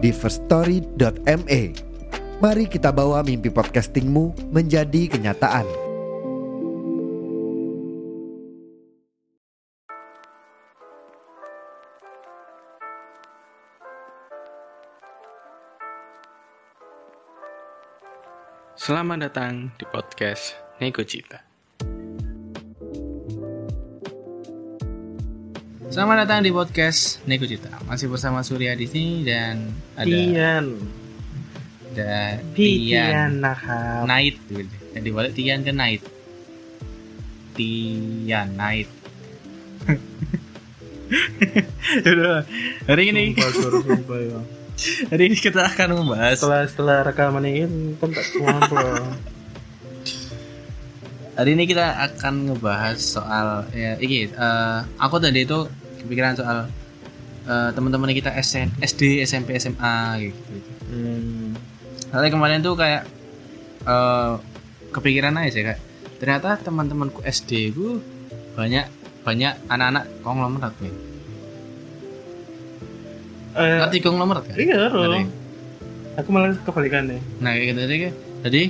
di firststory.me. Mari kita bawa mimpi podcastingmu menjadi kenyataan. Selamat datang di podcast Nego Cita. Selamat datang di podcast Nego Cita. Masih bersama Surya di sini dan ada Tian ada Tian Nahab Night gitu. Jadi balik Tian ke Night. Tian Night. Hari ini ya. hari ini kita akan membahas Setelah setelah rekaman ini kan tak Hari ini kita akan ngebahas soal ya iki eh, aku tadi itu kepikiran soal eh, teman-teman kita SN, SD, SMP, SMA gitu. hmm. Soalnya kemarin tuh kayak eh, kepikiran aja sih kayak ternyata teman-temanku SD gue banyak banyak anak-anak konglomerat nih. Eh, Ngerti konglomerat kan? iya loh aku malah kebalikan deh Nah kayak gitu jadi jadi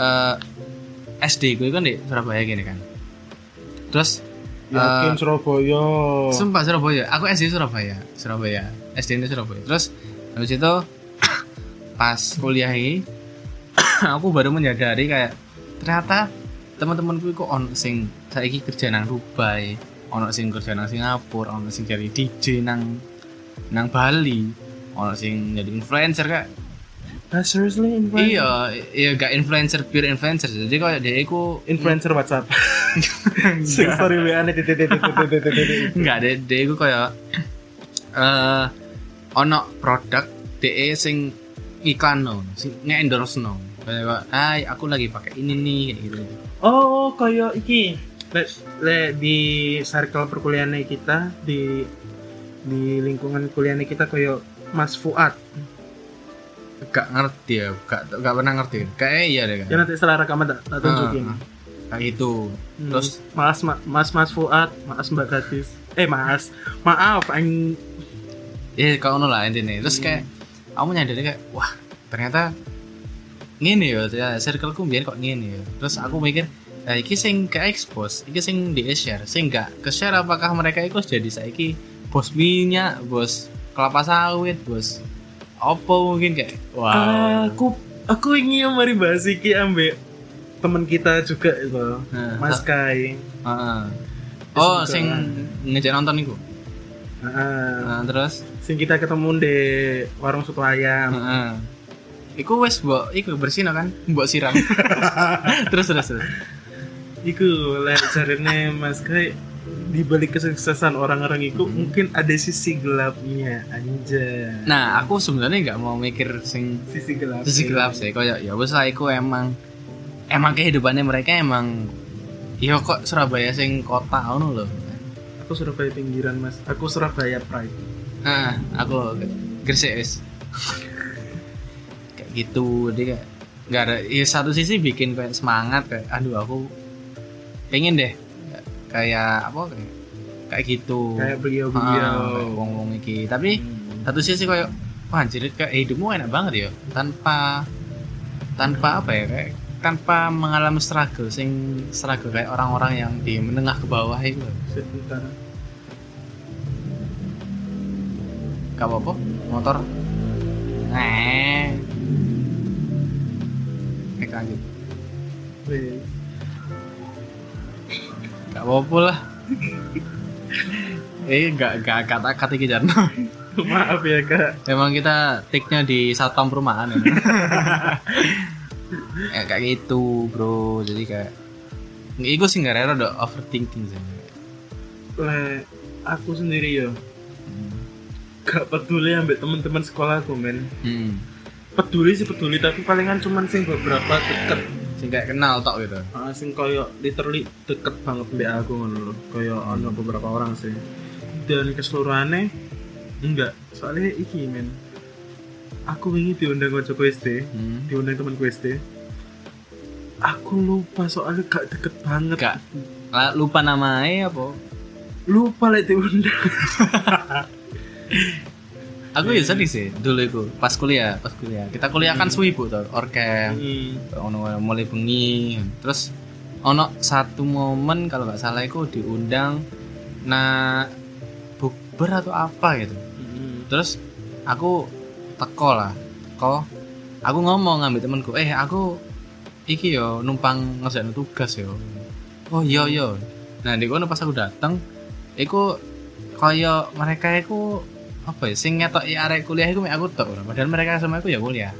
eh, SD gue kan di Surabaya gini kan. Terus yakin eh, Surabaya Sumpah Surabaya. Aku SD Surabaya, Surabaya. SD ini Surabaya. Terus habis itu pas kuliah ini aku baru menyadari kayak ternyata teman-temanku kok on sing saiki kerja nang Dubai, ono sing kerja nang Singapura, ono sing jadi DJ nang nang Bali, ono sing jadi influencer kak. Ah, seriously influencer Iya, iya gak influencer pure influencer. Jadi kayak dia iku influencer WhatsApp sing story WA nih titik titik titik titik titik Enggak, dia, dia itu kayak eh ono produk DE sing iklan no, sing nge-endorse no. Kayak ay aku lagi pakai ini nih kayak gitu. oh kayak iki le, le di circle perkuliahan kita di di lingkungan kuliah kita kayak Mas Fuad Gak ngerti ya, gak, gak pernah ngerti. Kayak iya deh kan. ya nanti setelah rekaman tak tak tunjukin Ah, kayak itu. Hmm. Terus Mas Ma- Mas Mas Fuad, Mas Mbak Gadis. Eh Mas, maaf, ang ya ngono lah intinya. Terus kayak aku menyadari kayak wah ternyata ngene ya, ya circleku biar kok ngene ya. Terus aku mikir Nah, iki sing ke expose, iki sing di share, sing gak ke share apakah mereka itu jadi saiki bos minyak, bos kelapa sawit, bos opo mungkin kayak wow. aku aku ingin mari bahas iki ambek teman kita juga itu, Nah, Mas Kai. Heeh. Oh, Semoga- sing ngejak nonton iku. Heeh. Nah, terus sing kita ketemu di warung soto ayam. Heeh. Iku wes mbok iku bersih kan? Mbok siram. terus terus terus. Iku lek jarene Mas Kai di balik kesuksesan orang-orang itu mungkin ada sisi gelapnya anjay. Nah, aku sebenarnya nggak mau mikir sing Sisi gelap. sisi gelap sih. Kayak ya wes lah iku emang emang kehidupannya mereka emang Iya kok Surabaya sing kota ngono loh. Aku Surabaya pinggiran Mas. Aku Surabaya Pride. Nah, aku Gresik wis. kayak gitu, dia kayak nggak ada ya satu sisi bikin kayak semangat kayak aduh aku pengen deh kayak apa kayak kayak gitu. Kayak Ah, beliau-beliau. kayak wong-wong iki. Tapi satu sisi kayak wah anjir kayak hidupmu enak banget ya. Tanpa tanpa apa ya kayak tanpa mengalami struggle sing struggle kayak orang-orang yang di menengah ke bawah itu. Gak apa-apa motor. Eh eh lanjut. Weh. Gak apa-apa lah eh gak gak kata kata kejar Maaf ya kak. Emang kita take-nya di satpam perumahan ya. ya kayak gitu, bro. Jadi kayak Iku sih nggak rela udah overthinking sih. Le, aku sendiri ya. gak peduli ambek teman-teman sekolahku men Hmm. peduli sih peduli tapi palingan cuman sing beberapa deket Sing kayak kenal tok gitu. Ah, sing koyo literally deket banget mbak aku ngono lho. Koyo ono beberapa orang sih. Dan keseluruhannya enggak. Soalnya iki men. Aku wingi diundang ke SD Hmm. diundang temanku SD aku lupa soalnya gak deket banget. Gak. Lupa namanya apa? lupa lek diundang Aku ya sedih sih dulu itu pas kuliah, pas kuliah. Kita kuliah kan suwibu tuh, orkem. Hmm. ono mulai bengi terus ono satu momen kalau nggak salah itu diundang nah bukber atau apa gitu Hmm. terus aku teko lah teko aku ngomong ngambil temanku eh aku iki yo numpang ngerjain tugas yo oh iya iya nah di kono pas aku datang iku kaya mereka iku apa ya sing ngetok arek kuliah iku aku tok ora. padahal mereka sama aku ya kuliah.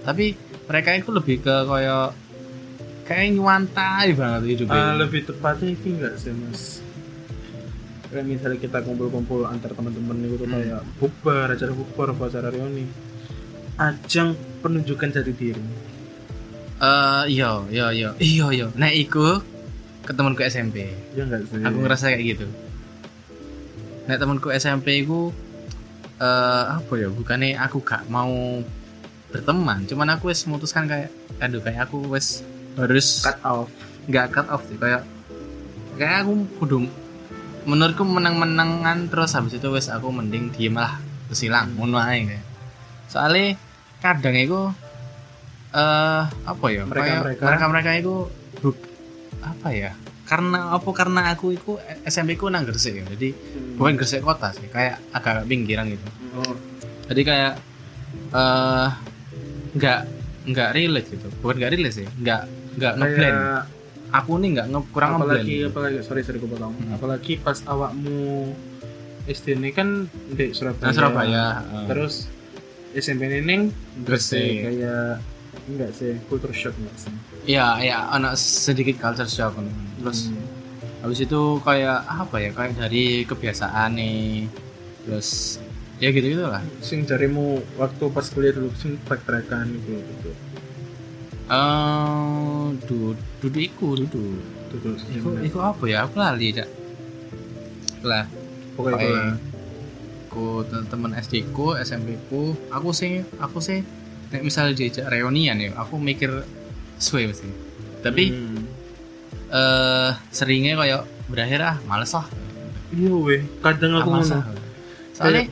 Tapi mereka itu lebih ke kaya kayak nyuantai banget hidupnya. Ah, lebih tepatnya itu enggak sih mas? Kayak misalnya kita kumpul-kumpul antar teman-teman itu Hmm. kayak bukber acara bukber apa acara reuni. Ajang penunjukan jati diri. Eh iya iya iya. Iya iya. Nah iku ke temanku SMP ya enggak sih? Aku ngerasa kayak gitu. Nah temanku SMP ku eh apa ya bukannya aku gak mau berteman cuman aku wes memutuskan kayak aduh kayak aku wes harus cut off nggak cut off sih kayak kayak aku kudu menurutku menang-menangan terus habis itu wes aku mending diem lah terus hilang ngono ae kayak soalnya kadang itu eh apa ya Mereka-mereka. mereka mereka itu buk- apa ya karena apa? Karena aku itu SMP ku nang Gresik ya. Jadi bukan Gresik kota sih kayak agak pinggiran gitu. Oh, jadi kayak eh nggak nggak relate gitu. Bukan nggak relate sih nggak nggak ngeblend. Aku nih nggak nge kurang ngeblend apalagi apalagi sorry sorry gue potong. Hmm. apalagi pas awakmu SD ini kan di Surabaya, nah Surabaya eh. terus SMP ini neng Gresik. kayak enggak sih culture shock enggak sih? Iya, ya anak sedikit culture shock kan. Terus Hmm. habis itu kayak apa ya? Kayak dari kebiasaan nih. Terus ya gitu gitu lah. sing jarimu waktu pas kuliah dulu sing backtrackan gitu gitu Eh, du, duduk iku, duduk. dulu Iku, iku apa ya? Aku lali, Cak. Lah, pokoknya aku teman SD ku, SMP ku, aku sih, aku sih nek misalnya diajak reunian ya, aku mikir suwe mesti. Tapi Hmm. Eh seringnya kayak berakhir ah, males lah. iya weh kadang aku Ah, males ngono lah. Soalnya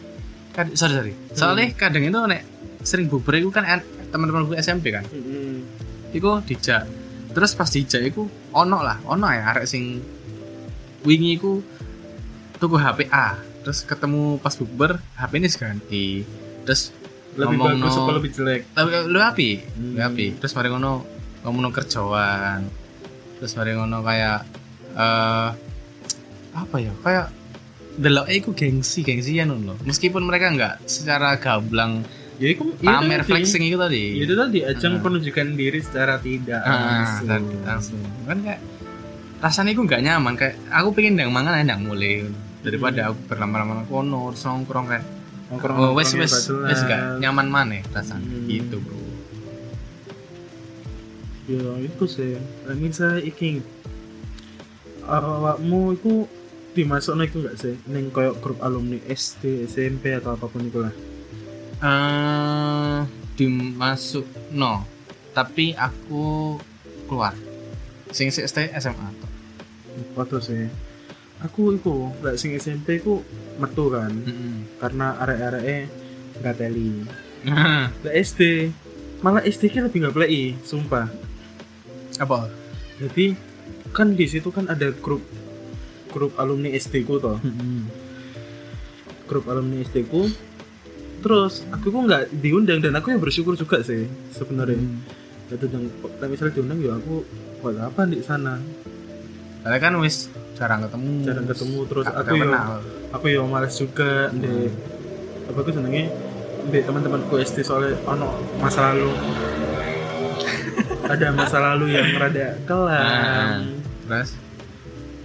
kad- sorry sorry. Soalnya kadang itu nek sering bubur itu kan teman-teman gue SMP kan. Hmm. Iku dijak. Terus pas dijak iku ono lah, ono ya arek sing wingi iku tuku HP A. Terus ketemu pas bubur HP ini ganti. Terus lebih Ngomong bagus no- apa lebih jelek tapi lu api, Hmm. lu api. Terus mari ngono ngomong kerjaan. Terus mari ngono kayak eh apa ya? Kayak delok iku gengsi gengsian loh. Meskipun mereka nggak secara gamblang ya itu ya pamer tadi. flexing itu tadi. Ya itu tadi ajang Ah. penunjukan diri secara tidak Ah, langsung. dan- langsung. Kan kayak rasanya aku nggak nyaman kayak aku pengen yang mangan yang mulai daripada aku berlama-lama kono nongkrong kayak Nongkrong- oh wes wes wes gak nyaman mana rasanya Hmm. gitu bro ya itu sih. Lah, misalnya iki. Awakmu itu dimasuk itu enggak sih? Neng koyo grup alumni SD SMP atau apa pun itu lah. Eh dimasuk no tapi aku keluar. Sing stay SMA waktu sih. Aku itu nggak sing SMP ku metu kan. Mm-mm. karena arek-arek nggak teli. Nah, SD malah SD ki lebih nggak play sumpah apa? Jadi kan di situ kan ada grup grup alumni SD ku toh. Grup alumni SD ku. Terus aku kok nggak diundang dan aku yang bersyukur juga sih sebenarnya. Itu yang misalnya diundang ya aku buat apa di sana? Soalnya kan wis jarang ketemu. Jarang ketemu terus aku yo kenal. aku yo males juga di apa aku senengnya di teman-temanku SD soalnya ono masa lalu ada masa lalu yang rada kelam. Terus?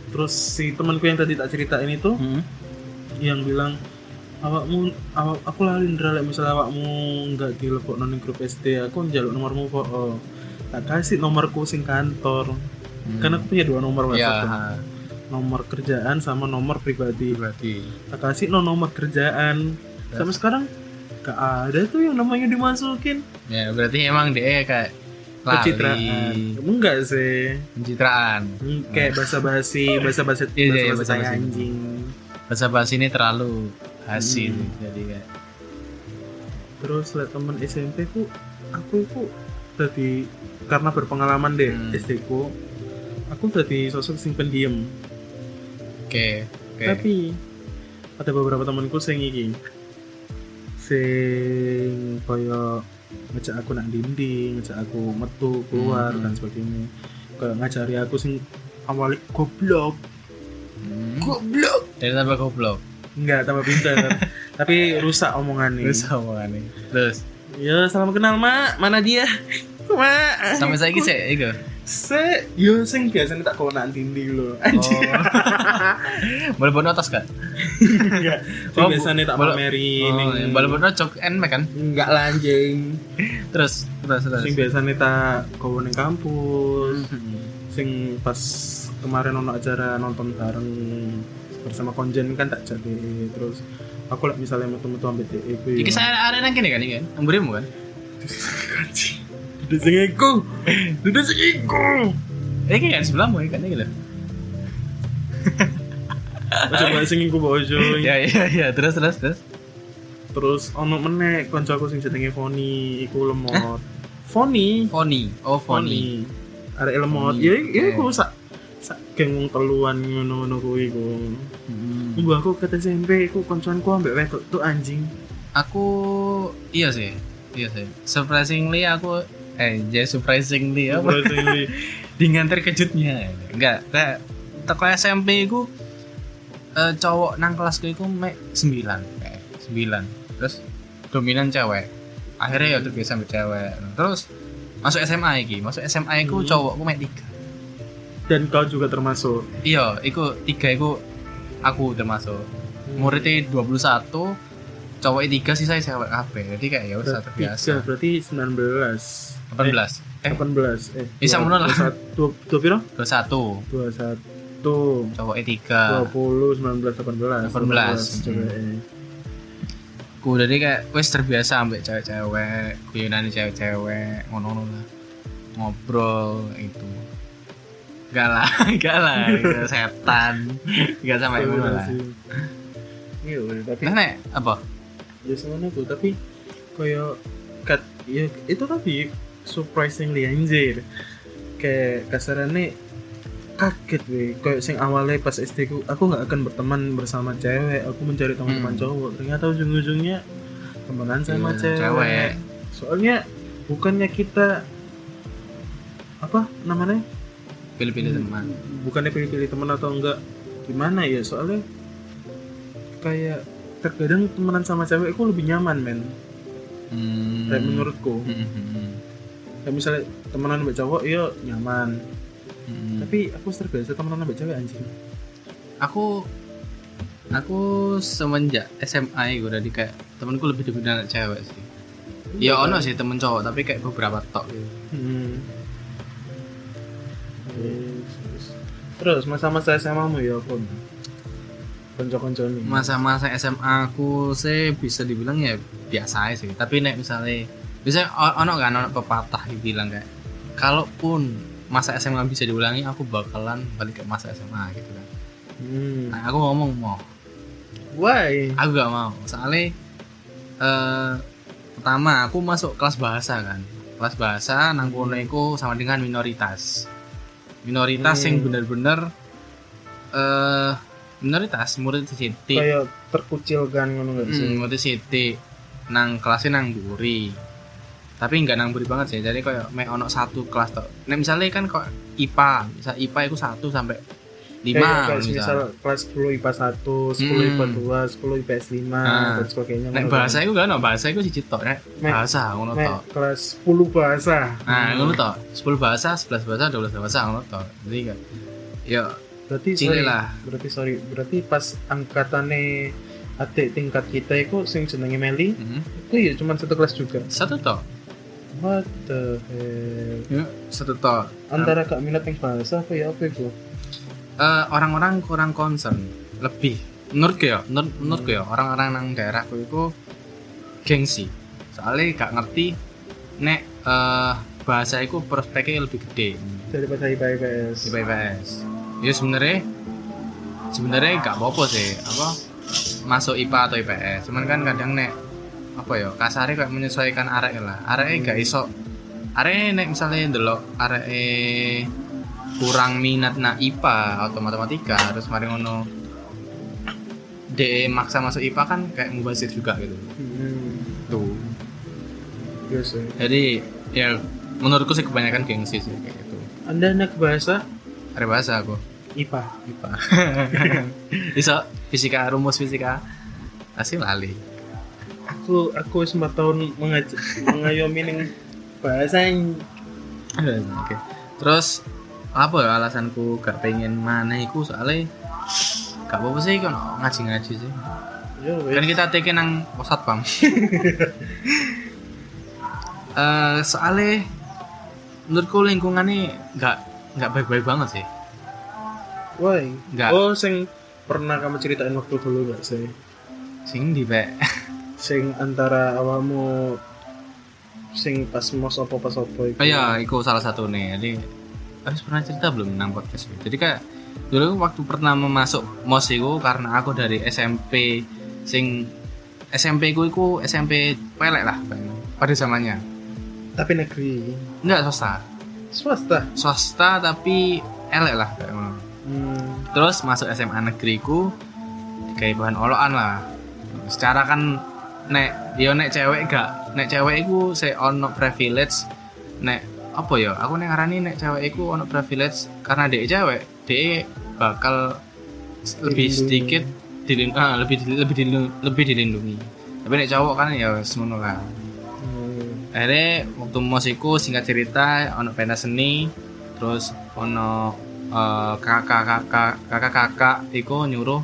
Terus si temanku yang tadi tak ceritain itu Hmm. yang bilang awakmu awak aku lali ndra lek misal awakmu nggak dilebok nang grup SD aku njaluk nomormu kok oh. tak kasih nomorku sing kantor. Karena aku punya dua nomor ya WhatsApp kan. nomor kerjaan sama nomor pribadi. Berarti tak kasih no nomor kerjaan. Sampai sekarang gak ada tuh yang namanya dimasukin. Ya berarti emang dia kayak pencitraan. Enggak sih. Pencitraan. Hmm, kayak bahasa basi bahasa bahasa Iya, iya, bahasa basa-basi. anjing. Bahasa bahasa ini terlalu hasil jadi kayak terus liat temen SMP ku aku ku tadi karena berpengalaman deh Hmm. SD ku aku tadi sosok sing pendiam. Oke oke. Tapi ada beberapa temanku sing iki. Sing koyo ngajak aku nak dinding ngajak aku metu keluar Hmm. dan sebagainya. Kayak ngajari aku sing awalnya goblok. Hmm. goblok! Jadi tambah goblok? Enggak tambah pintar tapi rusak omongannya. Terus omongannya. Terus? Ya salam kenal mak. Mana dia? Mak sampai saya sih itu se yo sing biasanya tak kau nak dinding lo anjir boleh buat notas kan? Enggak. Oh, biasanya tak pamerin oh, ning- yang boleh buat cok en kan? Enggak lah anjing. Terus terus terus. Sing biasanya tak kau ning kampus. Hmm. sing pas kemarin ono acara nonton bareng bersama konjen kan tak jadi. Terus aku lah misalnya metu-metu ambil DE ku Iki saya ada nang kene kan iki? Kan? Amburimu kan Duduk sing iku Duduk sing iku iki kan sebelahmu kan iki lho Coba sing iku bojo ya ya ya. Terus terus terus. Terus ono meneh koncoku sing jenenge Foni. Iku lemot. Foni? Foni. Oh Foni. Ada lemot. Foni, Ya ya oke. aku sak sak geng wong teluan ngono-ngono kuwi iku. Hmm. Mbah aku kata SMP iku koncoanku ambek wedok tuh anjing. Aku iya sih. Iya sih. Surprisingly aku eh jadi surprisingly apa? Surprisingly. dengan terkejutnya enggak kayak teko SMP ku eh, cowok nang kelasku itu mek 9 kayak 9 terus dominan cewek. Akhirnya ya terbiasa sama cewek. Terus masuk SMA iki. Masuk SMA ku Hmm. cowokku mek 3 Dan kau juga termasuk? Iya iku tiga iku aku termasuk muridnya 21 cowok tiga sih saya cewek kabeh. Jadi kayak ya udah Berarti terbiasa. berarti 19 18 eh 18 eh. Bisa dua- dua satu- dua dua piro? 21 21 cowoknya tiga. 20 19 18 18. cewek. ku jadi kayak wes terbiasa ambek cewek-cewek guyonan cewek-cewek ngono-ngono lah. Ngobrol itu. Gak lah gak lah setan. Gak sama itu lah. Iya, weh, tapi nah nek apa ya semuanya tuh tapi koyo kat ya itu tadi surprisingly anjir. Kayak kasarannya kaget weh. Kayak sing awalnya pas SD ku aku nggak akan berteman bersama cewek. Aku mencari teman-teman Hmm. cowok. Ternyata ujung-ujungnya temenan sama Iya, cewek. cewek. soalnya bukannya kita apa namanya? Pilih-pilih teman. bukannya pilih-pilih teman atau enggak gimana ya? Soalnya kayak terkadang temenan sama cewek itu lebih nyaman men. Hmm. kayak menurutku. Hmm, hmm, hmm. kayak misalnya temenan sama cowok iya nyaman. Hmm. tapi aku terbiasa temenan sama cewek anjing. Aku aku semenjak SMA gue udah di kayak temenku lebih dominan anak cewek sih. Ya ono sih temen cowok tapi kayak beberapa tok. Gitu hmm. Terus masa-masa SMA mu ya pun konco-konco nih masa-masa SMA aku sih bisa dibilang ya biasa aja sih. Tapi nek misalnya bisa ono kan ono pepatah bilang kayak kalaupun masa SMA bisa diulangi aku bakalan balik ke masa SMA gitu kan. Hmm. nah, aku ngomong mau. Why? Aku gak mau. Soalnya eh pertama aku masuk kelas bahasa kan. Kelas bahasa nang kono iku sama dengan minoritas. Minoritas Hmm. yang bener-bener eh minoritas murid sithik kayak terkucilkan ngono gak sih Hmm, murid sithik nang kelasnya nang buri tapi nggak nang buri banget sih jadi kayak mek ono satu kelas tok nah misalnya kan kok IPA misal IPA itu satu sampai lima Kayak- misal misal kelas 10 IPA 1, 10 Hmm. IPA 2, 10 IPS 5 Nah. dan sebagainya. nek ngono bahasa kan. itu gak ono bahasa itu siji tok nek bahasa ngono tok kelas 10 bahasa. Nah, ngono toh. 10 bahasa, 11 bahasa, 12 bahasa ngono toh. Jadi kan ya Berarti Cilik sorry, lah. Berarti sorry, berarti pas angkatannya adik tingkat kita itu sing jenenge Meli Hmm. itu ya cuma satu kelas juga? Satu toh. what the hell? Ya, satu toh. antara kak minat yang bahasa apa ya apa itu? Eh, orang-orang kurang concern. Lebih. Menurut ya menurut menurutku ya orang-orang nang daerahku itu gengsi. Soalnya gak ngerti nek eh bahasa itu prospeknya lebih gede. Daripada IPA IPS di PPS ya sebenarnya sebenarnya gak apa-apa sih apa masuk IPA atau IPS cuman kan kadang nek apa ya kasarnya kayak menyesuaikan arek lah. Arek gak iso arek nek misalnya delok arek kurang minat na IPA atau matematika terus mari ngono DE maksa masuk IPA kan kayak mubazir juga gitu. Hmm, tuh. Biasa jadi ya menurutku sih kebanyakan gengsi sih kayak gitu. Anda anak bahasa ada bahasa aku. IPA IPA bisa fisika rumus fisika. Asli lali. Aku aku sempat tahun mengaj mengayomi ning bahasa yang oke. Terus apa ya alasanku gak pengen mana iku? Soalnya gak apa-apa sih kan ngaji-ngaji sih. Ya kan kita take nang posat pam Eh soalnya menurutku lingkungannya gak gak baik-baik banget sih Why? Nggak. Oh, sing pernah kamu ceritain waktu dulu gak sih? sing di pe Sing antara awamu sing pas mos apa pas apa itu. Oh iya, itu salah satu nih. Jadi harus pernah cerita belum nang podcast? Jadi kayak dulu waktu pertama masuk mos itu karena aku dari SMP sing SMP ku iku SMP pelek lah pada zamannya. Tapi negeri. Enggak swasta. Swasta. Swasta tapi elek lah kayak ngono. Hmm. Terus masuk SMA negeriku kayak bahan olokan lah. Secara kan nek yo nek cewek gak nek cewek iku se ono privilege nek apa ya aku nek ngarani nek cewek iku ono privilege karena dia cewek dia bakal lebih sedikit dilindungi ah, lebih lebih dilindungi, lebih dilindungi tapi nek cowok kan ya semono lah. Akhirnya waktu mosiku singkat cerita ono pentas seni terus ono eh, kakak kakak kakak kakak iku nyuruh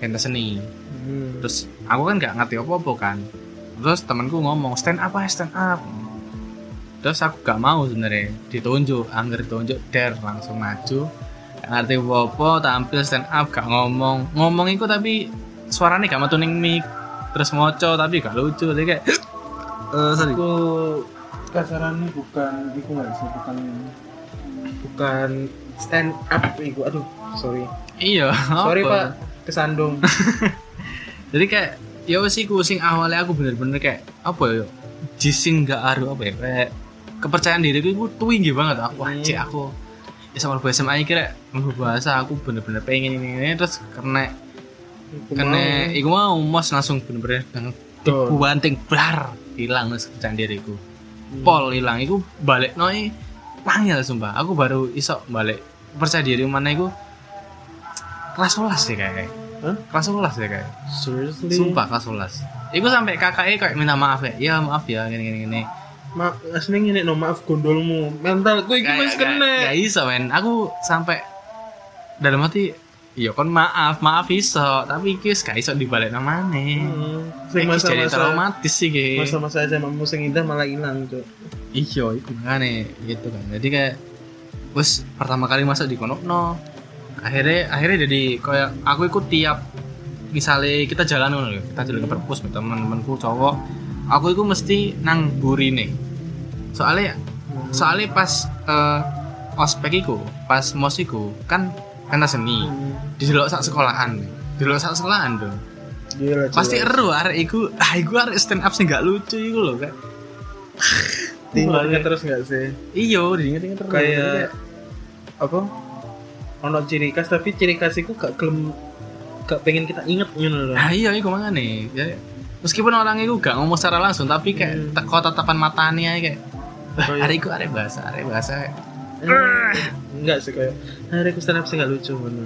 pentas seni. Hmm. terus aku kan nggak ngerti apa apa kan. Terus temanku ngomong stand up aja stand up. Terus aku gak mau sebenarnya ditunjuk angger ditunjuk der langsung maju. Gak ngerti apa apa tampil stand up gak ngomong. Ngomong itu tapi suaranya gak metu ning mic terus moco tapi gak lucu jadi kayak eh sorry Aku kasarannya bukan iku nggak sih bukan bukan stand up iku aduh sorry. Iya sorry apa? pak kesandung. Jadi kayak ya wes iku sing awalnya aku bener-bener kayak apa ya jising gak aru apa ya kayak kepercayaan diriku itu tinggi banget. Aku wah Hmm. cek aku ya sama bahasa SMA ini kira bahasa aku bener-bener pengen ini, ini terus karena Iku karena mau. iku mau mos langsung bener-bener dibanting blar hilang kepercayaan diriku. Hmm. pol hilang iku balik noi panggil sumpah. Aku baru iso balik percaya diri mana iku. Kelas 11 deh kayak. Hah? kelas 11 deh kayak. Seriously? Sumpah kelas 11 Iku sampai kakaknya kayak minta maaf ya Ya maaf ya gini gini gini. Ma aslinya ini no maaf gondolmu. Mentalku iki wis kena. Gak iso men. Aku sampai Dalam hati Iya kan maaf Maaf iso Tapi iki wis gak iso dibalik namanya Hmm. Sing Iki jadi masa-masa traumatis sih ki masa-masa SMA mu sing indah malah hilang tuh Iya iku makanya gitu kan. Jadi kayak Wes pertama kali masuk di kono no akhirnya akhirnya jadi kayak aku ikut tiap misalnya kita jalan ngono lho, kita jalan ke perpus sama teman-temanku cowok aku itu mesti nang burine. Soalnya soalnya pas eh, ospek iku pas mos iku kan pentas seni. Di delok sak sekolahan. Di delok sak sekolahan dong Gila, pasti eru arek iku. Ah iku arek stand up sing gak lucu iku lho kan Diingat-ingat terus nggak sih? Iyo diinget-inget terus. Kayak apa? Ono ciri khas tapi ciri khas itu gak gelem gak pengen kita inget ngono loh Ah iya iku makane. Ya, meskipun orang itu gak ngomong secara langsung tapi kayak Hmm. hmm. kok tatapan matanya kayak "Wah, Kayak- hari iku arek bahasa, arek bahasa. Enggak sih kayak hari aku stand up sih gak lucu ngono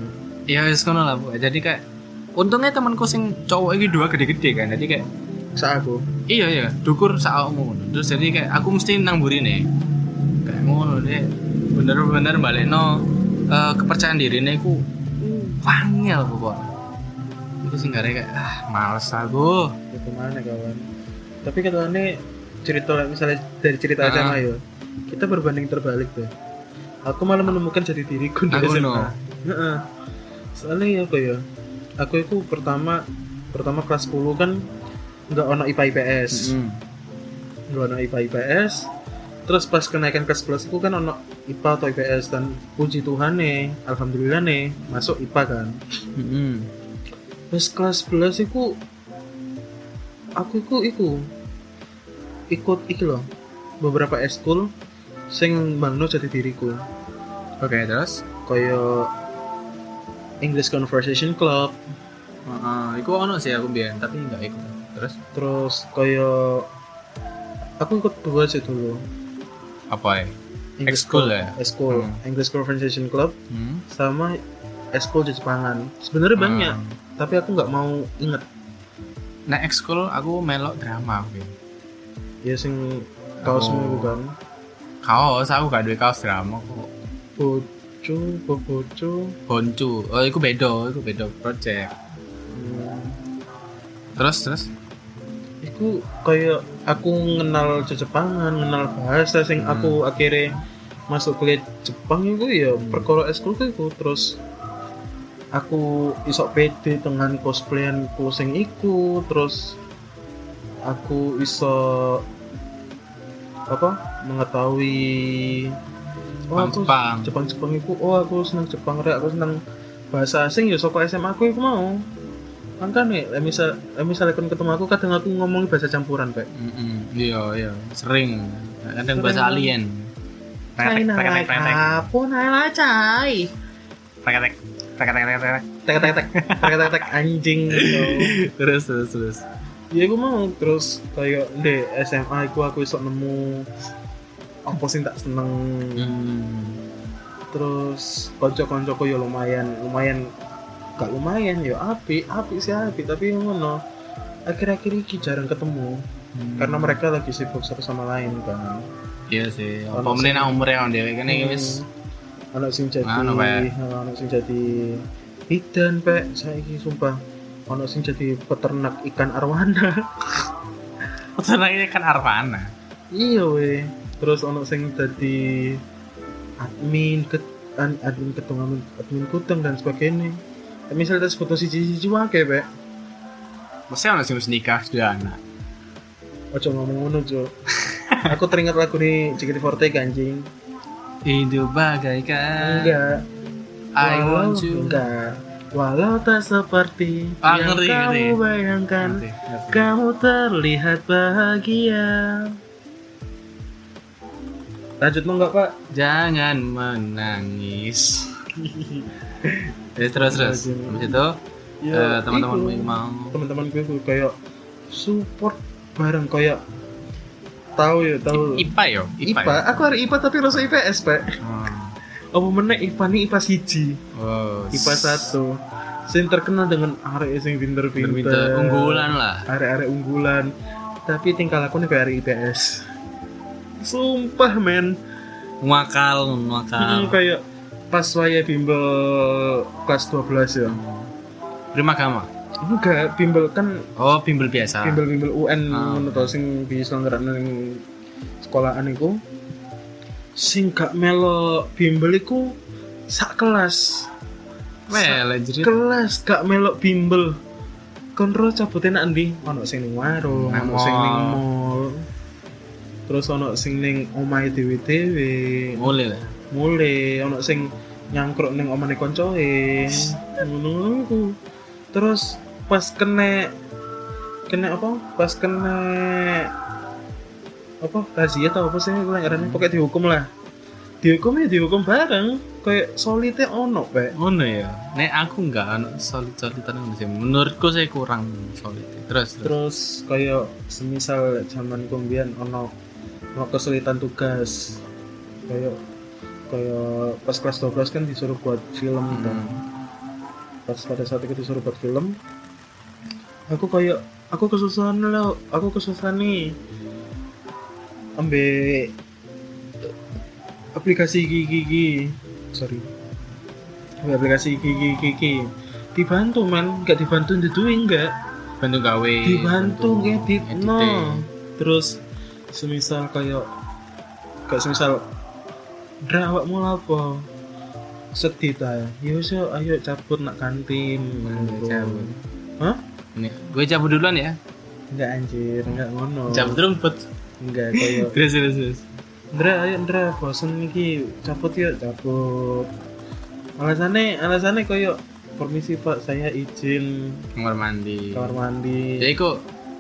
Ya wis ngono lah, Bu. Jadi kayak untungnya temanku sing cowok iki dua gede-gede kan. Jadi kayak sa aku iya iya, dukur sakmu ngono. Terus jadi kayak aku mesti nang burine. Kayak ngono deh. Bener-bener balekno eh, kepercayaan dirine iku wangel pokoknya. Iku sing gara kayak ah males aku itu mana kawan tapi katanya cerita misalnya dari cerita Ah. SMA ya kita berbanding terbalik tuh aku malah menemukan jati diriku di Aku SMA no. Soalnya ya apa ya aku itu pertama pertama kelas 10 kan nggak ono IPA IPS Mm. nggak ono IPA IPS terus pas kenaikan kelas 11 itu kan ono IPA atau IPS dan puji Tuhan nih alhamdulillah nih masuk IPA kan Mm-mm. Terus kelas 11 iku aku iku iku ikut iki loh beberapa eskul sing bangno jati diriku Oke terus kaya English Conversation Club Heeh, iku ono sih aku biyen tapi nggak ikut. Terus terus kaya aku ikut dua sih dulu apa ya? English Club- ya? Ekskul Hmm. English Conversation Club Hmm. sama eskul Jepangan sebenarnya banyak Hmm. tapi aku nggak mau inget Nah, ekskul aku melok drama aku. ya sing kaosmu Oh. kan Kaos aku gak duwe kaos drama kok. Bojo bobojo Boncu. Oh, iku beda, iku beda project. hmm. Terus terus Iku kayak aku kenal Jepangan, kenal bahasa sing Hmm. aku akhirnya masuk kuliah Jepang itu ya perkara eskul itu terus aku isok pede dengan cosplayanku sing iku terus aku iso apa mengetahui oh aku Jepang. Jepang Jepang itu oh aku senang Jepang rek aku senang bahasa asing ya soko SMA aku aku mau makanya nih misal misalnya kan ketemu aku kadang aku ngomong bahasa campuran kayak Mm-mm. Iya, iya. Sering. Kadang Sering. bahasa alien. Retek, retek, retek. apa nala cai Retek, retek, retek, retek, retek. tek tek tek tek tek tek anjing. Terus terus terus. ya aku mau terus kayak di SMA aku aku iso nemu apa sih tak seneng Hmm. terus konco-koncoku ya lumayan lumayan gak lumayan ya api api sih api tapi ngono akhir-akhir ini jarang ketemu Hmm. karena mereka lagi sibuk satu sama lain kan Iya sih. Apa meneh sing- nang umure yang dhewe kene iki Hmm. wis anak sing jadi anak sing jadi bidan pek saiki sumpah anak sing jadi peternak ikan arwana peternak kan Arvana. iya weh terus anak sing jadi admin ke admin ketua admin, admin kuteng dan sebagainya misalnya kita sebut si siji wae pek Mesti ono sing nikah sudah anak. Ojo ngomong ngono, Cuk. Aku teringat lagu nih JKT48 anjing. Hidup bagaikan Enggak. I Walau- want you. Enggak. Walau tak seperti Ah, yang ngerti, kamu bayangkan, Ngerti, ngerti. kamu terlihat bahagia. Lanjut lo enggak, Pak? Jangan menangis. Terus terus terus. Habis itu eh, teman-temanmu yang mau teman-teman gue kayak support bareng kayak tahu ya tahu IPA yo, IPA. IPA, ya? aku hari IPA tapi rasa IPS, Pak. Oh. Apa meneh IPA nih IPA siji. Oh, IPA satu sing terkenal dengan arek sing pinter-pinter Pinter, unggulan lah. arek-arek unggulan tapi tingkah laku nih kayak arek IPS sumpah men. Ngakal, Hmm, ngakal. kayak pas waya bimbel kelas 12 ya. Prima Gama. enggak bimbel kan Oh, bimbel biasa. bimbel-bimbel UN Ah, ngono sing diselenggarakan ning sekolahan iku. Sing gak melo bimbel iku sak kelas. Well, jadi kelas gak melok bimbel. Kontrol cabut enak ndi ono sing ning warung ono sing ning mall. Terus ono sing ning omahe dhewe-dhewe mulai lah. mulai ono sing nyangkruk ning omane koncoe ngono terus pas kena kena apa pas kena apa razia atau apa sih ngarannya pokoknya dihukum lah dihukum ya dihukum bareng kayak solidnya ono pak Ngono ya. Nek aku enggak ono solid-solidan ngono sih. Menurutku saya kurang solid. Terus terus. terus kayak semisal zaman kumbian ono ono kesulitan tugas. Kayak kayak pas kelas 12 kan disuruh buat film kan. Pas pada saat itu disuruh buat film. Aku kayak aku kesusahan lo aku kesusahan nih. Ambil aplikasi gigi gigi sorry. Ambil aplikasi gigi gigi dibantu men. Nggak dibantu ndedui enggak bantu gawe dibantu ngedit. no. Terus semisal kayak kayak semisal Dra awakmu apa? Sedih ta ya? Wis yo, ayo cabut nak kantin cabut. hah? Ini, gue cabut duluan ya? Enggak anjir enggak ngono. Cabut rumput enggak kayak terus terus terus. Ndra ayo Ndra bosen iki. Cabut yuk cabut. Alasannya alasannya koyo permisi pak saya izin. Kamar mandi. Kamar mandi. Ya itu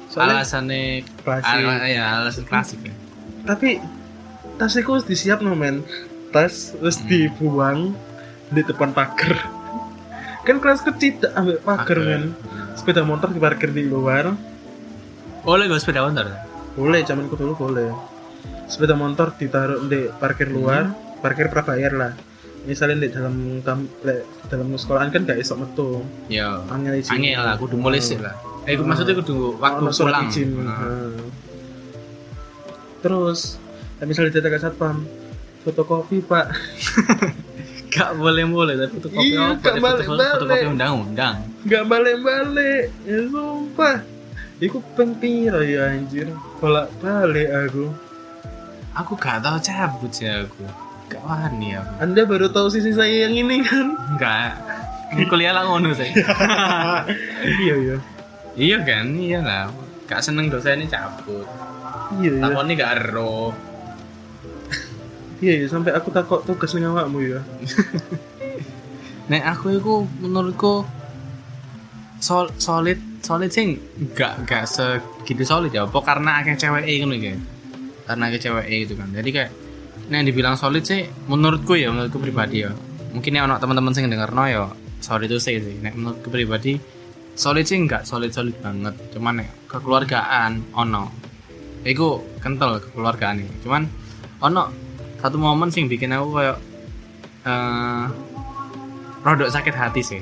soalnya alasannya klasik. ala, ya alasan klasik ya. Tapi tasnya kok disiap no men. Tas terus Hmm. dibuang di depan pagar. Kan kelas kecil tak ambil pagar. men. Sepeda motor diparkir di luar. Boleh gak sepeda motor? Boleh zaman dulu boleh. Sepeda motor ditaruh di parkir luar Hmm. parkir prabayar lah. Misalnya di dalam le- dalam sekolahan kan gak esok metu. Ya angel izin angin lah kudu mulai sih lah eh aku maksudnya kudu waktu surat pulang. izin. Nah. Nah. terus misalnya ditanya satpam fotokopi pak. Gak boleh boleh tapi fotokopi Iya, apa? gak Tapi balik- fotokopi- balik. undang-undang. Nggak balik-balik. Ya sumpah. Iku pempiro ya anjir? Bolak balik aku. Aku gak tahu cabut sih aku. Gak wani aku. Anda baru tahu sisi saya yang ini kan? Enggak. Kuliah lah ngono sih. Iya iya iya kan iya lah gak seneng dosennya cabut. Iya iya. Takutnya gak ero. Iya iya sampai aku takut tugas ning awakmu ya Nek aku itu menurutku sol solid solid sih gak gak segitu solid ya. Apa karena akeh cewek gitu ya karena akeh cewek itu kan. Jadi kayak nek dibilang solid sih menurutku ya menurutku pribadi ya. Mungkin ya ono teman-teman sing denger no ya solid itu sih sih. Nek menurutku pribadi solid sih enggak solid solid banget. Cuman nek kekeluargaan ono. Iku kental kekeluargaan ini. Cuman ono satu momen sing bikin aku kayak eh rodok sakit hati sih.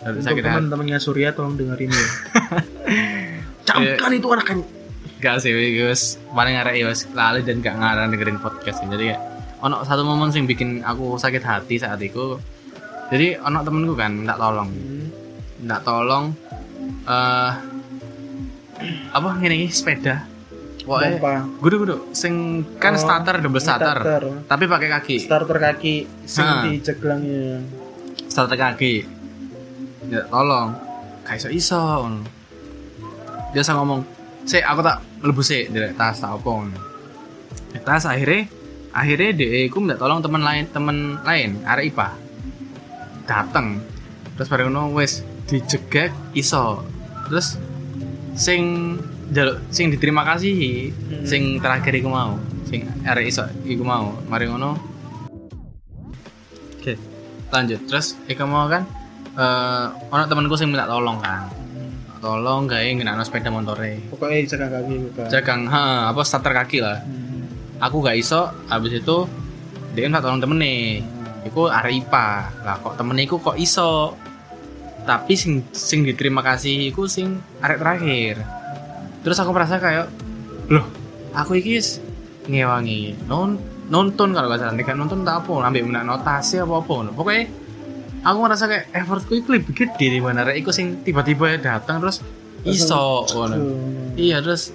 Rodok untuk sakit hati. teman-temannya Surya tolong dengerin ya. Camkan itu anak kan. Gak sih guys paling arek ya lali dan gak ngarang dengerin podcast ini. Jadi kayak ono satu momen sing bikin aku sakit hati saat itu. Jadi ono temenku kan minta tolong minta tolong eh apa ngene iki sepeda? Pokoknya gudu sing kan Oh, starter double starter starter. tapi pakai kaki. Starter kaki sing Ha. di ceglangnya starter kaki. Ya tolong. Gak iso iso dia sang ngomong sih aku tak mlebu sih direk tas tak. Eh, tas akhirnya akhirnya dia aku minta tolong teman lain teman lain arek IPA. Dateng. Terus bareng ngono wes dijegek iso. Terus sing jaluk sing diterima kasih Hmm. sing terakhir iku mau. Sing arek iso iku mau. Mari ngono. Oke lanjut. Terus iku mau kan eh ono temanku sing minta tolong kan. Tolong gawe ngenakno sepeda motore. Pokoknya cegang kaki bukan jagang ha apa starter kaki lah. Aku gak iso habis itu dia minta tolong temen nih iku arek IPA lah kok temen iku kok iso tapi sing sing diterima kasih iku sing arek terakhir. Terus aku merasa kayak loh aku iki ngewangi non nonton kalau gak salah. Nek nonton tak apa ambil menak notasi apa apa pokoknya aku merasa kayak effortku itu lebih gede di mana arek iku sing tiba-tiba datang terus iso ngono. Iya terus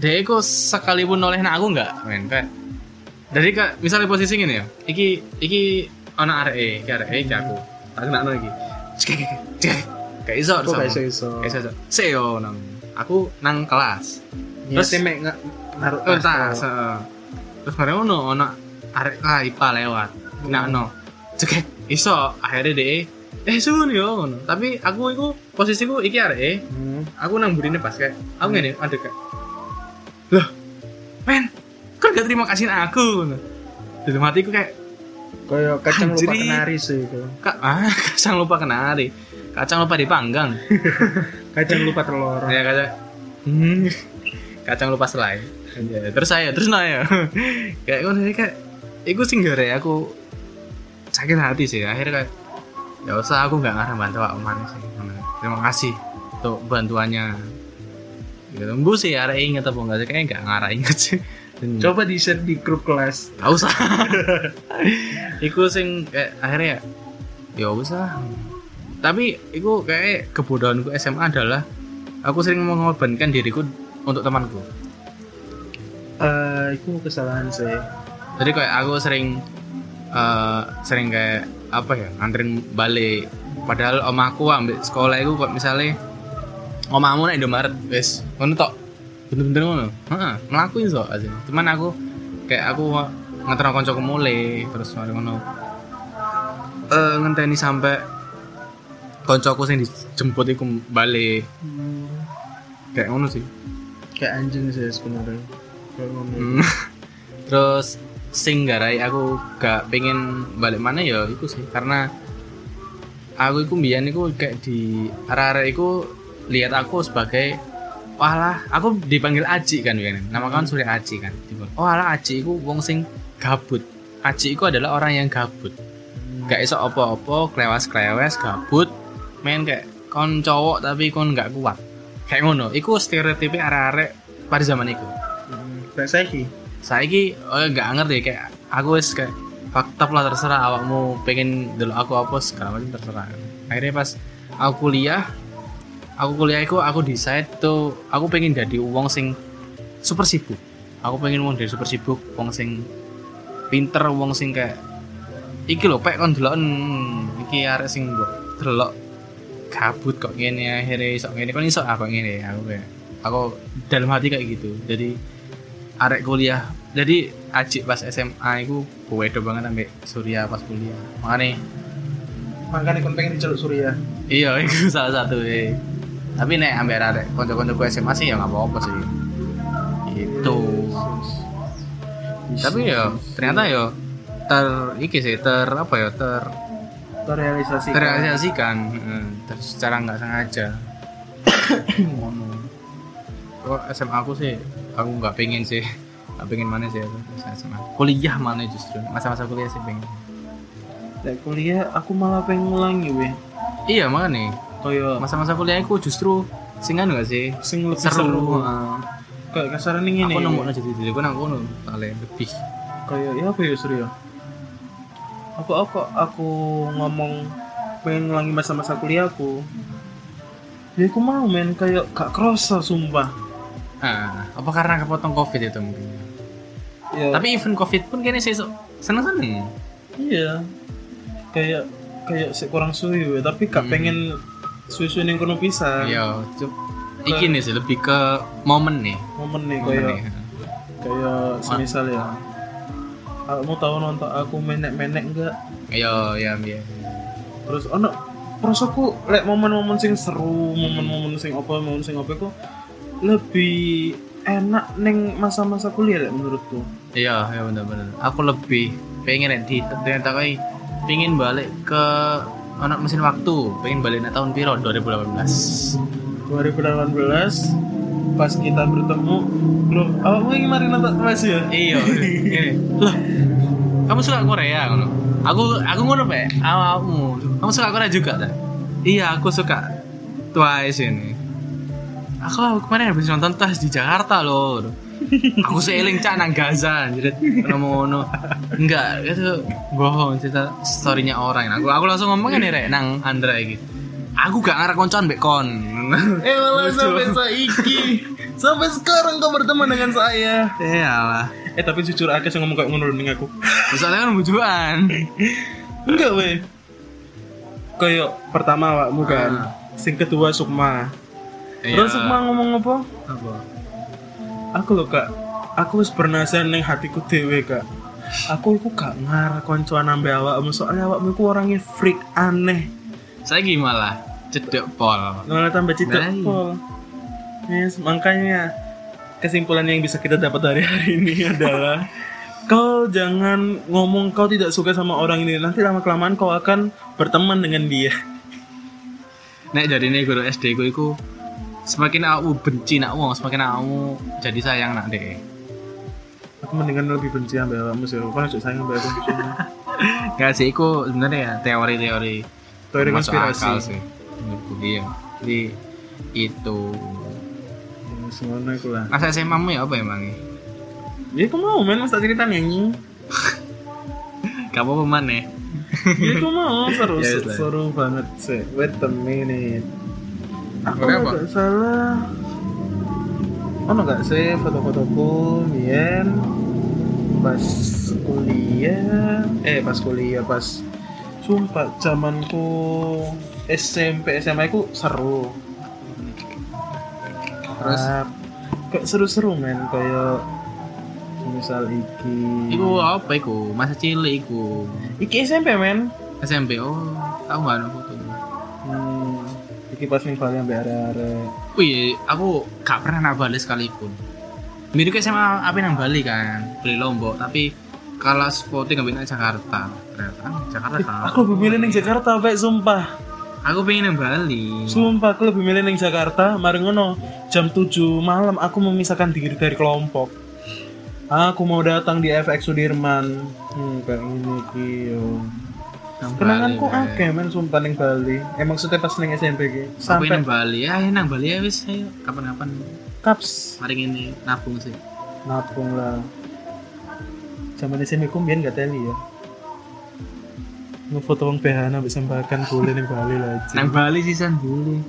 dia itu sekalipun oleh aku nggak men kayak dari kak misalnya posisi gini ya iki iki anak arek e arek e iki aku. Tak kena lagi cek cek cek kayak iso? Gak iso iso. Kayak iso seo nang aku nang kelas. Terus Terus- mek nggak naruh oh, tas tas heeh. terus bareng ngono ono arek lah ipa lewat. Kena no. Cek iso akhirnya dia eh sun yo ngono. Tapi aku iku posisiku iki arek e Hmm. aku nang burine pas kayak aku ngene ada kayak. Loh men kok gak terima kasih aku dalam hatiku kayak kayak kacang lupa Anjrit. kenari sih itu. Kak ah kacang lupa kenari. Kacang lupa dipanggang. Kacang lupa telur. Ya kacang. Hmm, kacang lupa selai. Ya, terus saya terus nanya. Kayak ngono sih, kayak iku sing gara aku sakit hati sih. Akhirnya kayak ya usah aku nggak ngarang bantu aku mana sih. Terima kasih untuk bantuannya. Gitu. Bu sih ada inget apa enggak sih? Kayaknya nggak ngarah inget sih Dan- coba di share di grup kelas Gak usah. Iku sing kayak akhirnya ya ya usah. tapi itu kayak kebodohanku SMA adalah aku sering mengorbankan diriku untuk temanku Eh, itu kesalahan saya. jadi kayak aku sering eh, sering kayak apa ya nganterin balik padahal om aku ambil sekolah itu kok misalnya omamu nek Indomaret wes ngono tok bener-bener ngono. Heeh ngelakuin so aja. Cuman aku kayak aku nganter konco mulai terus mari ngono. Eh ngenteni sampai koncoku sing dijemput iku balik kayak ngono sih. Kayak anjing sih sebenarnya. Hmm. terus sing garai aku gak pengen balik mana ya itu sih karena aku iku mbiyen iku kayak di arah-arah iku lihat aku sebagai walah aku dipanggil Aji kan kan nama kan Surya Aji kan. Oh alah Aji iku wong sing gabut. Aji iku adalah orang yang gabut. Gak iso opo-opo klewas-klewes gabut. Main kayak kon cowok tapi kon gak kuat. Kayak ngono. Iku stereotipnya arah-arah pada zaman iku. Hmm, Kayak saya ki. saiki oh, nggak ngerti. Kayak aku wis kayak fakta lah terserah awakmu pengen dulu aku apa segala macam terserah. Akhirnya pas aku kuliah aku kuliah itu aku decide tuh aku pengen jadi uang sing super sibuk aku pengen uang dari super sibuk uang sing pinter uang sing kayak iki lho pek kon delok hmm, iki arek sing mbok delok kabut kok ngene akhirnya iso ngene kon iso aku ngene aku kayak aku dalam hati kayak gitu jadi arek kuliah jadi ajik pas SMA itu gue banget sampai Surya pas kuliah makanya Makanya kon pengen diceluk Surya. iya itu salah satu eh. Tapi nek ambil arek konco-konco gue SMA sih ya nggak apa-apa sih. Itu tapi ya ternyata ya ter iki sih ter apa ya ter Terrealisasi. terrealisasikan heeh, ter, secara nggak sengaja. Ngono. Kok SMA aku sih aku nggak pengen sih. Nggak pengen mana sih aku SMA kuliah mana justru? Masa-masa kuliah sih pengen. Kuliah aku malah pengen ngulangi weh. iya makanya Kayak masa-masa kuliah aku justru singan nggak sih? Sing lebih seru, seru. heeh. Kayak kasaran ini. aku nemu aja jadi aku nang kono paling lebih. Kayak ya apa ya Surya apa apa aku ngomong pengen ngulangi masa-masa kuliahku ya aku mau men. Kayak gak kerasa sumpah. Ah apa karena kepotong covid itu mungkin? Ya. Tapi even covid pun kayaknya sih seneng seneng iya. Kayak kayak sih kurang suwi tapi gak Hmm. pengen suwi-suwi yang kono pisan. Iya iki nih sih lebih ke momen nih. Momen nih kayak kayak semisal ya. Kamu tahu nonton aku menek-menek enggak iya iya iya. Terus ono perasaanku lek momen-momen sing seru momen-momen sing apa momen sing apa kok lebih enak neng masa-masa kuliah lek menurutku. Iya iya bener-bener. Aku lebih pengen di ternyata kayak pengen balik ke anak mesin waktu pengen balik nek tahun piro? 2018 2018 pas kita bertemu loh awakmu ingin mari nonton mas ya? Iya gini lah kamu suka Korea ngono? Aku aku ngono pe awakmu. Kamu suka Korea juga tak? Iya aku suka. Twice ini. Aku kemarin habis nonton Twice di Jakarta loh aku seiling cak nang Gaza jadi ngomong ngono enggak itu bohong cerita storynya orang. Aku aku langsung ngomong nih rek nang Andra gitu aku gak ngarep koncoan mbek kon. Eh malah sampai saiki. Sampai sekarang kau berteman dengan saya. Iyalah eh tapi jujur aku sih ngomong kayak ngono ning aku. Misalnya kan bujuan. Enggak weh. Kayak pertama awakmu kan. Sing kedua Sukma. Terus Sukma ngomong apa? Apa aku loh kak. Aku wis bernasan neng hatiku dewe kak. Aku iku gak ngarah koncoan ambe awakmu soalnya awakmu iku orangnya freak aneh. Saya gimana cedek pol. Malah tambah cinta iya. pol. Yes makanya kesimpulan yang bisa kita dapat dari hari ini adalah kau jangan ngomong kau tidak suka sama orang ini. Nanti lama kelamaan kau akan berteman dengan dia. Nek dari ini guru SD ku iku semakin aku benci nak wong semakin aku jadi sayang nak deh aku mendingan lebih benci ambe awakmu sih. Kan aja sayang ambe aku nggak sih iku sebenarnya ya teori-teori teori masuk akal konspirasi sih menurutku iya jadi itu. Ya, semuanya iku lah. Masa SMA mu ya apa emangnya ya? Aku mau men masa cerita nyanyi kamu apa mana Ya. Itu mau. Seru, Ya, seru banget sih. Wait a minute. Aku nggak salah. Oh nggak sih foto-fotoku, Mien pas kuliah, eh pas kuliah pas sumpah zamanku SMP SMA ku seru. Terus? Ah, kayak seru-seru men kayak misal iki Iku apa iku? Masa cilik iku. iki SMP men SMP. Oh, tahu nggak foto. Hmm, iki pas ning Bali ambek arek-arek. Wih, aku gak pernah nang Bali sekalipun. Mirip sama apa nang Bali kan, beli Lombok, tapi kalau voting ngambil nang Jakarta. Ternyata Jakarta kan. Aku lebih milih ning Jakarta, Pak, sumpah. Aku pengen nang Bali. Sumpah aku lebih milih ning Jakarta, mari ngono. Jam 7 malam aku memisahkan diri dari kelompok. Aku mau datang di FX Sudirman. Hmm, kayak ini ki. Kenanganku Bali, akeh men sumpah ning Bali. Emang maksudnya pas ning SMP ki. Sampai nang Bali. Ya, nang Bali ya wis ayo kapan-kapan. kaps Mari ini nabung sih. nabung lah. Zaman SMP ku mbiyen gak teli ya. Ngefoto wong behana bisa sembahakan boleh ning Bali lah. Nang Bali sisan dulu.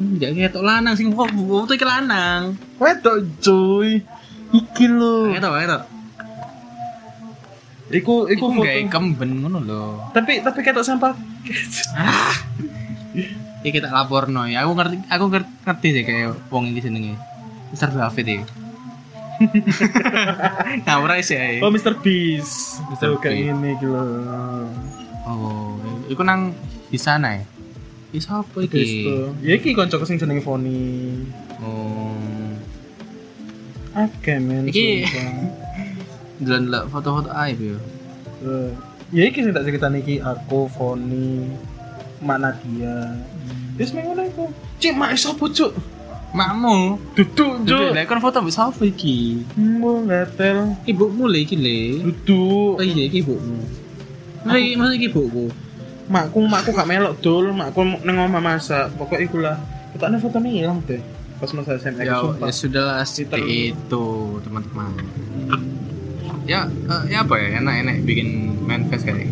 Hmm, gak ketok lanang sing foto iki lanang. Wedok cuy. Iki lho. Ketok ketok. Iku iku foto. gak kemben ngono lho. Tapi tapi ketok sampah. Iki tak laporno ya. Aku ngerti aku ngerti, sih kayak wong iki jenenge. Mr. David iki. Ngawur aja sih. Oh Mr. Beast. Mr. Kayak Beast. ini gitu. Oh, iku nang di sana ya. Iki sapa iki? Ya iki kanca sing jenenge Foni. Oh. Oke men. Iki- Delok foto-foto aib yo. Eh, Ya iki sing tak cerita niki aku Foni Mak Nadia. Ming ngono iku. Cik mak sapa cuk? Makmu. Duduk cuk. lek kon foto mbek sapa iki? Mau ngatel. Ibumu lho iki le. Duduk. Oh iya iki ibumu. Iki masa iki ibuku. Makku makku gak melok dul, makku nang omah masak. Pokok iku lah. Ketokne fotone ilang deh. Pas masa SMA Ya, sumpah. ya sudah seperti itu teman-teman. Ya, eh, ya apa ya enak-enak bikin manifest kayak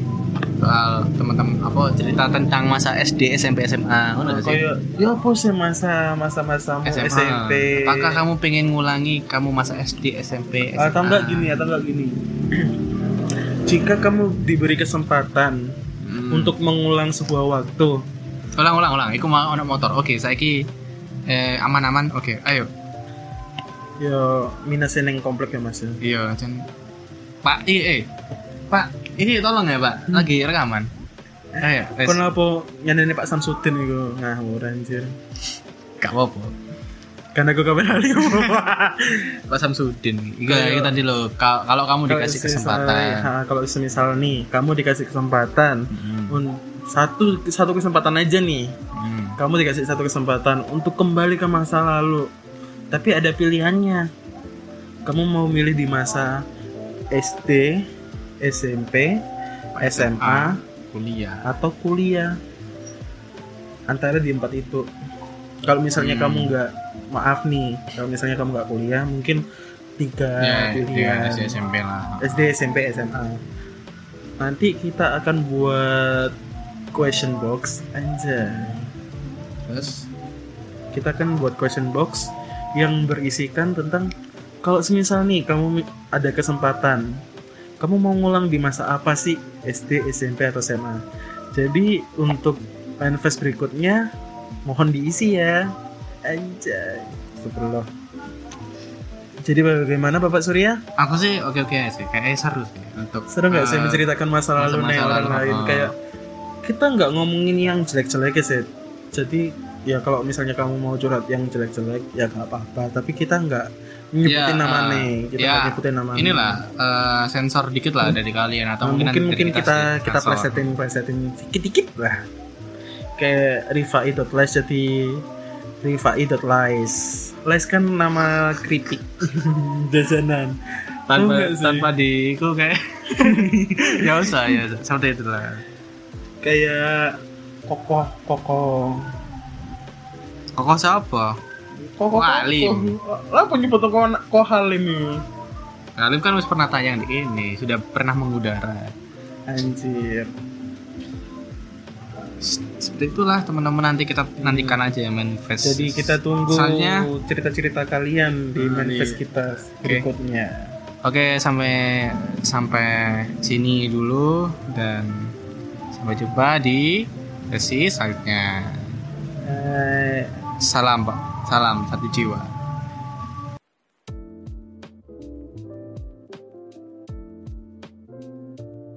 soal teman-teman apa cerita tentang masa SD SMP SMA ngono gak sih? ya apa sih masa masa SMA. SMP Apakah kamu pengen ngulangi kamu masa SD SMP SMA? atau enggak gini atau enggak gini jika kamu diberi kesempatan Hmm. untuk mengulang sebuah waktu ulang ulang ulang. Iku mau ono motor. Oke, saiki eh aman-aman. Oke, ayo. ya minusnya neng komplek ya mas ya Iya, Jan. Pak, eh, eh. Pak, ini tolong ya, Pak. Lagi rekaman. Ayo, wes. kenapa nyanyi Pak Samsudin itu ngawur anjir Gak apa-apa. karena gue kabar hari Pak Samsudin. Iya, Kayak- iya tadi lo. Ka- Kalau kamu dikasih kesempatan. kalau semisal nih kamu dikasih kesempatan Hmm. satu satu kesempatan aja nih Hmm. kamu dikasih satu kesempatan untuk kembali ke masa lalu tapi ada pilihannya kamu mau milih di masa SD SMP SMA Kuliah. atau kuliah antara di empat itu kalau misalnya Hmm. kamu nggak maaf nih kalau misalnya kamu nggak kuliah mungkin tiga Ya, pilihan ya, SD SMP lah. SD SMP SMA nanti kita akan buat question box anjay Terus kita akan buat question box yang berisikan tentang kalau semisal nih kamu ada kesempatan kamu mau ngulang di masa apa sih SD, SMP atau SMA jadi untuk manifest berikutnya mohon diisi ya anjay Astagfirullah jadi bagaimana Bapak Surya? aku sih oke-oke aja sih. Kayaknya seru sih untuk Seru nggak saya eh, menceritakan masa lalu masa-masa nih orang lalu, lain oh. kayak kita nggak ngomongin yang jelek-jelek ya Seth. Jadi ya kalau misalnya kamu mau curhat yang jelek-jelek ya nggak apa-apa. Tapi kita nggak nyebutin Ya, nama eh, nih. Kita ya, nyebutin nama. Inilah eh, sensor dikit lah dari kalian atau Nah, mungkin mungkin mungkin kita kita sensor. presetin presetin dikit-dikit lah. Kayak rifai.lies jadi rifai.lies. Lies kan nama keripik jajanan. Tanpa sih? tanpa di itu kayak ya usah ya seperti itu lah Kayak kokoh kokoh kok siapa Kok Halim. Lah penyebut kok kok Halim ini. Halim kan harus pernah tayang di ini sudah pernah mengudara Anjir. seperti itulah teman-teman nanti kita nantikan aja ya manifest Jadi kita tunggu Soalnya- cerita-cerita kalian di Hmm, manifest iya. kita berikutnya. Oke, sampai sampai sini dulu dan sampai jumpa di sesi selanjutnya. Eh, Salam, Pak. Salam satu jiwa.